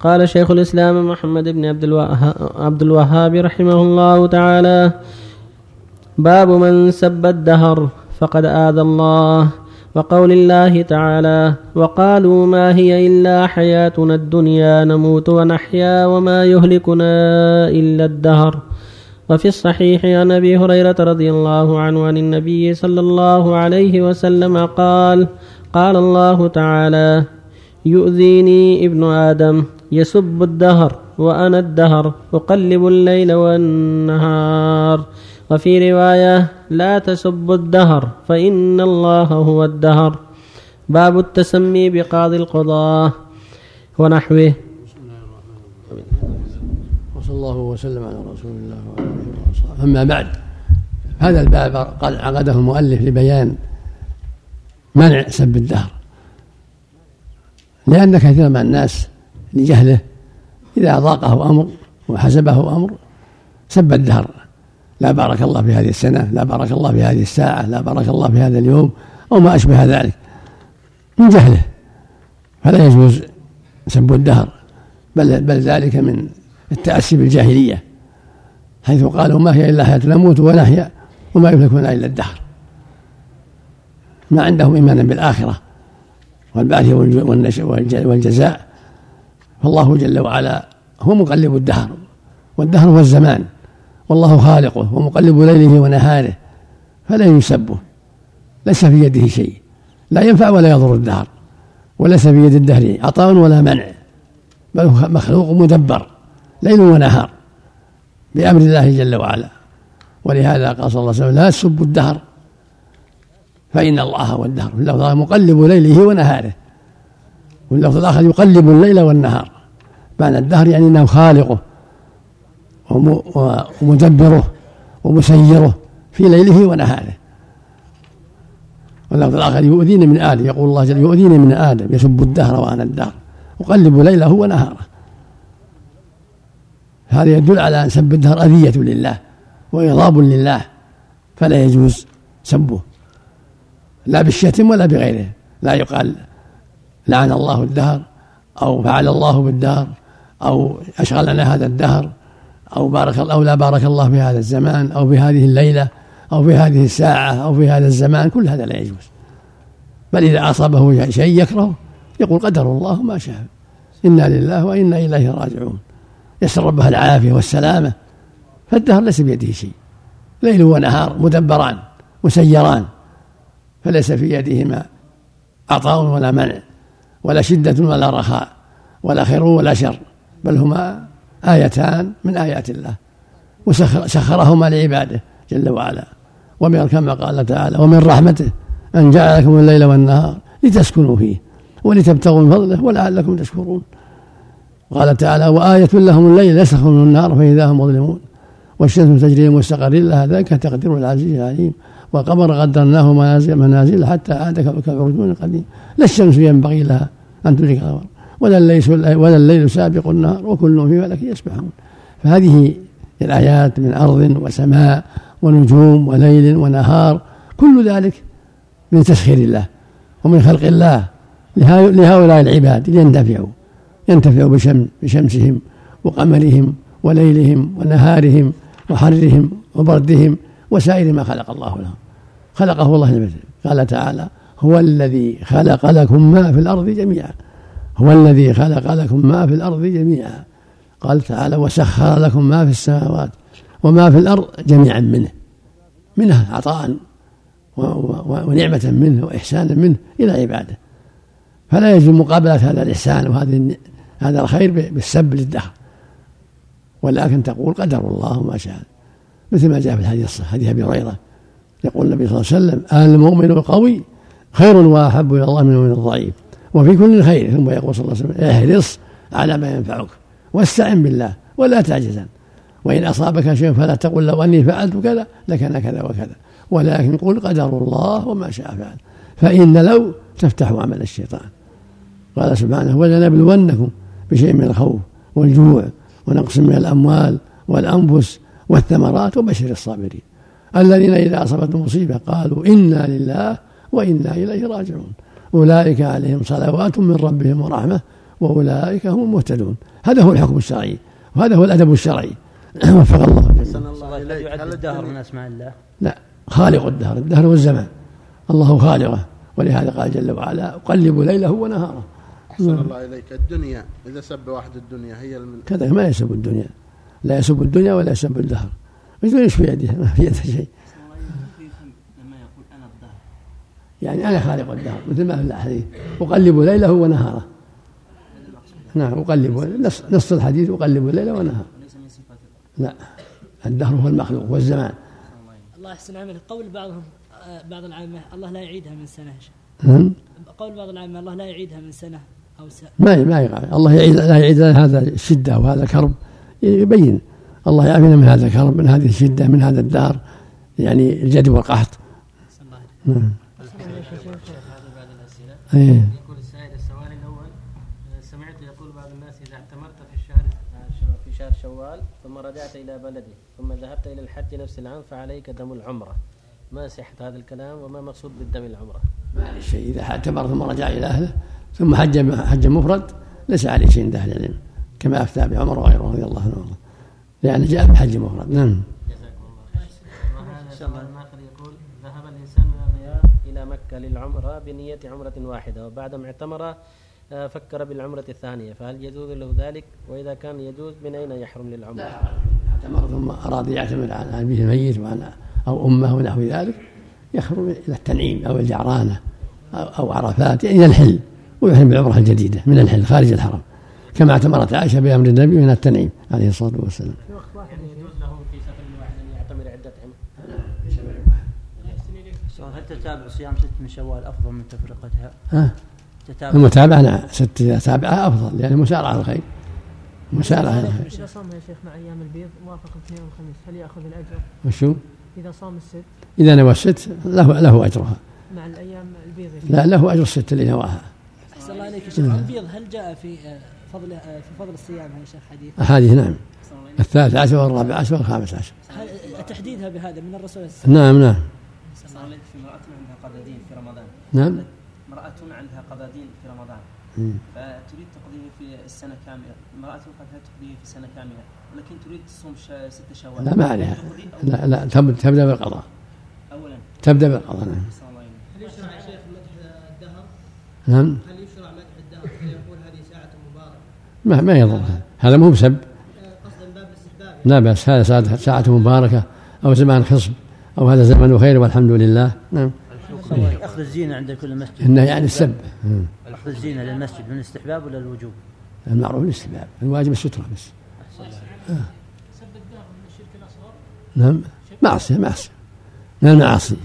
قال شيخ الإسلام محمد بن عبد الوهاب, عبد الوهاب رحمه الله تعالى باب من سب الدهر فقد آذى الله وقول الله تعالى وقالوا ما هي إلا حياتنا الدنيا نموت ونحيا وما يهلكنا إلا الدهر وفي الصحيح عن أبي هريرة رضي الله عنه عن النبي صلى الله عليه وسلم قال قال الله تعالى يؤذيني ابن آدم يسب الدهر وأنا الدهر أقلب الليل والنهار. وفي رواية لا تسبوا الدهر فإن الله هو الدهر. باب التسمي بقاضي القضاه ونحوه. وصلى الله وسلم على رسول الله وعلى آله وصحبه أما بعد هذا الباب قد عقده المؤلف لبيان منع سب الدهر. لأن كثير من الناس لجهله. إذا ضاقه أمر وحسبه أمر سب الدهر. لا بارك الله في هذه السنة لا بارك الله في هذه الساعة لا بارك الله في هذا اليوم أو ما أشبه ذلك. من جهله. فلا يجوز سب الدهر. بل بل ذلك من التأسي بالجاهلية حيث قالوا ما هي إلا حياة نموت ونحيا وما يملكنا إلا الدهر. ما عندهم إيمانا بالآخرة والبعث والجزاء. فالله جل وعلا هو مقلب الدهر والدهر هو الزمان والله خالقه ومقلب ليله ونهاره فلا يسبه ليس في يده شيء لا ينفع ولا يضر الدهر وليس في يد الدهر عطاء ولا منع بل هو مخلوق مدبر ليل ونهار بأمر الله جل وعلا. ولهذا قال صلى الله عليه وسلم لا تسبوا الدهر فإن الله هو الدهر اللفظ مقلب ليله ونهاره. واللفظ الآخر يقلب الليل والنهار. معنى الدهر يعني أنه خالقه ومدبره ومسيره في ليله ونهاره. واللفظ الآخر يؤذيني من آدم يقول الله جل يؤذيني من آدم يسب الدهر وأنا الدهر. أقلب ليله ونهاره. هذا يدل على أن سب الدهر أذية لله وإغضاب لله فلا يجوز سبه. لا بالشتم ولا بغيره. لا يقال لعن الله الدهر أو فعل الله بالدهر أو أشغلنا هذا الدهر أو بارك أو لا بارك الله في هذا الزمان أو في هذه الليلة أو في هذه الساعة أو في هذا الزمان كل هذا لا يجوز. بل إذا أصابه شيء يكره يقول قدر الله ما شاء. إنا لله وإنا إليه راجعون. يسر ربها العافية والسلامة. فالدهر ليس بيده شيء. ليل ونهار مدبران مسيران. فليس في يدهما عطاء ولا منع. ولا شدة ولا رخاء ولا خير ولا شر بل هما آيتان من آيات الله وسخرهما لعباده جل وعلا. ومن كما قال تعالى ومن رحمته أن جعل لكم الليل والنهار لتسكنوا فيه ولتبتغوا من فضله ولعلكم تشكرون. قال تعالى وآية لهم الليل يسخر من النار فإذا هم مظلمون والشمس تجري مستقر لها ذلك تقدير العزيز العليم. والقمر قدرناه منازل منازل حتى عاد كالعرجون القديم لا الشمس ينبغي لها أن تدرك القمر ولا الليل ولا الليل سابق النهار وكل في فلك يسبحون. فهذه الآيات من أرض وسماء ونجوم وليل ونهار كل ذلك من تسخير الله ومن خلق الله. لهؤلاء العباد لينتفعوا. ينتفعوا بشم بشمسهم وقمرهم وليلهم ونهارهم وحرهم وبردهم وسائر ما خلق الله لهم. خلقه الله لمثل قال تعالى هو الذي خلق لكم ما في الأرض جميعا. هو الذي خلق لكم ما في الأرض جميعا. قال تعالى وسخر لكم ما في السماوات وما في الأرض جميعا منه. منه عطاء ونعمة منه وإحسانا منه إلى عباده. فلا يجوز مقابلة هذا الإحسان وهذه هذا الخير بالسب للدهر. ولكن تقول قدر الله ما شاء. مثل ما جاء في الحديث الصحيح حديث أبي هريرة. يقول النبي صلى الله عليه وسلم المؤمن القوي خير وأحب إلى الله من المؤمن الضعيف وفي كل خير. ثم يقول صلى الله عليه وسلم احرص على ما ينفعك واستعن بالله ولا تعجزن وإن أصابك شيء فلا تقل لو أني فعلت كذا لكان كذا وكذا ولكن قل قدر الله وما شاء فعل فإن لو تفتح عمل الشيطان. قال سبحانه ولنبلونكم بشيء من الخوف والجوع ونقص من الأموال والأنفس والثمرات وبشر الصابرين. الذين إذا أصابتهم مصيبة قالوا إنا لله وإنا إليه راجعون. أولئك عليهم صلوات من ربهم ورحمة وأولئك هم المهتدون. هذا هو الحكم الشرعي وهذا هو الأدب الشرعي. وفق الله أحسن الله إليك. يعد الدهر من أسماء الله؟ لا خالق الدهر. الدهر والزمان الله خالقه. ولهذا قال جل وعلا أقلب ليله ونهاره. أحسن الله إليك. الدنيا إذا سب واحد الدنيا هي من كذا ما يسب الدنيا. لا يسب الدنيا ولا يسب الدهر. إيش في يده؟ ما في يده شيء. لما يقول أنا الدهر يعني أنا خالق الدهر مثل ما في الحديث أقلب ليله ونهاره. نعم أقلب نص, نص الحديث أقلب الليل ونهاره. وليس من صفات لا الدهر هو المخلوق والزمان الله يحسن عملك. قول بعضهم آه، بعض العامة الله لا يعيدها من سنة. نعم قول بعض العامة الله لا يعيدها من سنة أو سنة ما ما يقع. الله يعيد لا يعيد هذا الشدة وهذا الكرب. يبين. الله يعافينا من هذا الكرب من هذه الشدة من هذا الدهر يعني الجد والقحط. نعم. شهر شوال ثم رجعت إلى بلدي ثم ذهبت إلى الحج نفس العام فعليك دم العمرة. ما صحة هذا الكلام وما مقصود بالدم العمرة؟ ما عليه شيء. إذا اعتبر ثم رجع إلى أهله ثم حج حج مفرد ليس عليه شيء عند أهل العلم. كما أفتى بعمر وغيره رضي الله عنه. وارضاه لأنه جاء بحج مفرد. نعم. جزاكم الله خير وهذا سؤال آخر يقول ذهب الإنسان من الرياض إلى مكة للعمرة بنية عمرة واحدة وبعد ما اعتمر آه، فكر بالعمرة الثانية. فهل يجوز له ذلك؟ وإذا كان يجوز من أين يحرم للعمرة؟ اعتمر ثم أراد يعتمر عن أبيه الميت وعن أو أمه ونحو ذلك يخرج إلى التنعيم أو الجعرانة أو عرفات إلى الحل ويحرم بالعمرة الجديدة من الحل خارج الحرم. كما اعتمرت عائشة بأمر النبي من التنعيم عليه الصلاة والسلام يعني يجوز له في سفر واحد أن يعتمر عدة عمر سؤال هل تتابع صيام ست من شوال أفضل من تفرقتها؟ ها تتابع المتابعة نعم ست تابعة أفضل يعني مسارعة على الخير مسارعة على الخير إذا صام يا شيخ مع أيام البيض وافق الاثنين والخميس هل يأخذ الأجر؟ وشو؟ إذا صام الست إذا نوى الست له له أجرها مع الأيام البيض. لا له أجر الست اللي نواها أحسن الله عليك يا شيخ البيض هل جاء في آه، فضل آه، في فضل الصيام يا شيخ حديث؟ أحاديث نعم. الثالث عشر والرابع عشر والخامس عشر. هل تحديدها بهذا من الرسول صلى الله نعم نعم. عليك في امرأة عندها قضادين في رمضان نعم. امرأة عندها قضادين في رمضان. فتريد تقضيه في السنة كاملة. امرأة قد تقضيه في السنة كاملة ولكن تريد تصوم ش- ست شوال. لا ما عليها. لا لا تب- تبدأ بالقضاء. أولا. تبدأ بالقضاء نعم. يشرع يا شيخ مدح الدهر؟ نعم. هل يشرع مدح الدهر فيقول هذه ساعة مباركة؟ ما ما يضرها هذا مو بسب. قصدا باب الاستحباب لا بأس هذا ساعة ساعة مباركة أو زمان خصب أو هذا زمن خير والحمد لله. نعم. أخذ الزينة عند كل مسجد. إنه يعني السب. أخذ الزينة للمسجد من الاستحباب ولا الوجوب؟ المعروف الاستحباب. الواجب السترة بس. سب الدهر من الشرك الأصغر نعم. معصية معصية. من المعاصي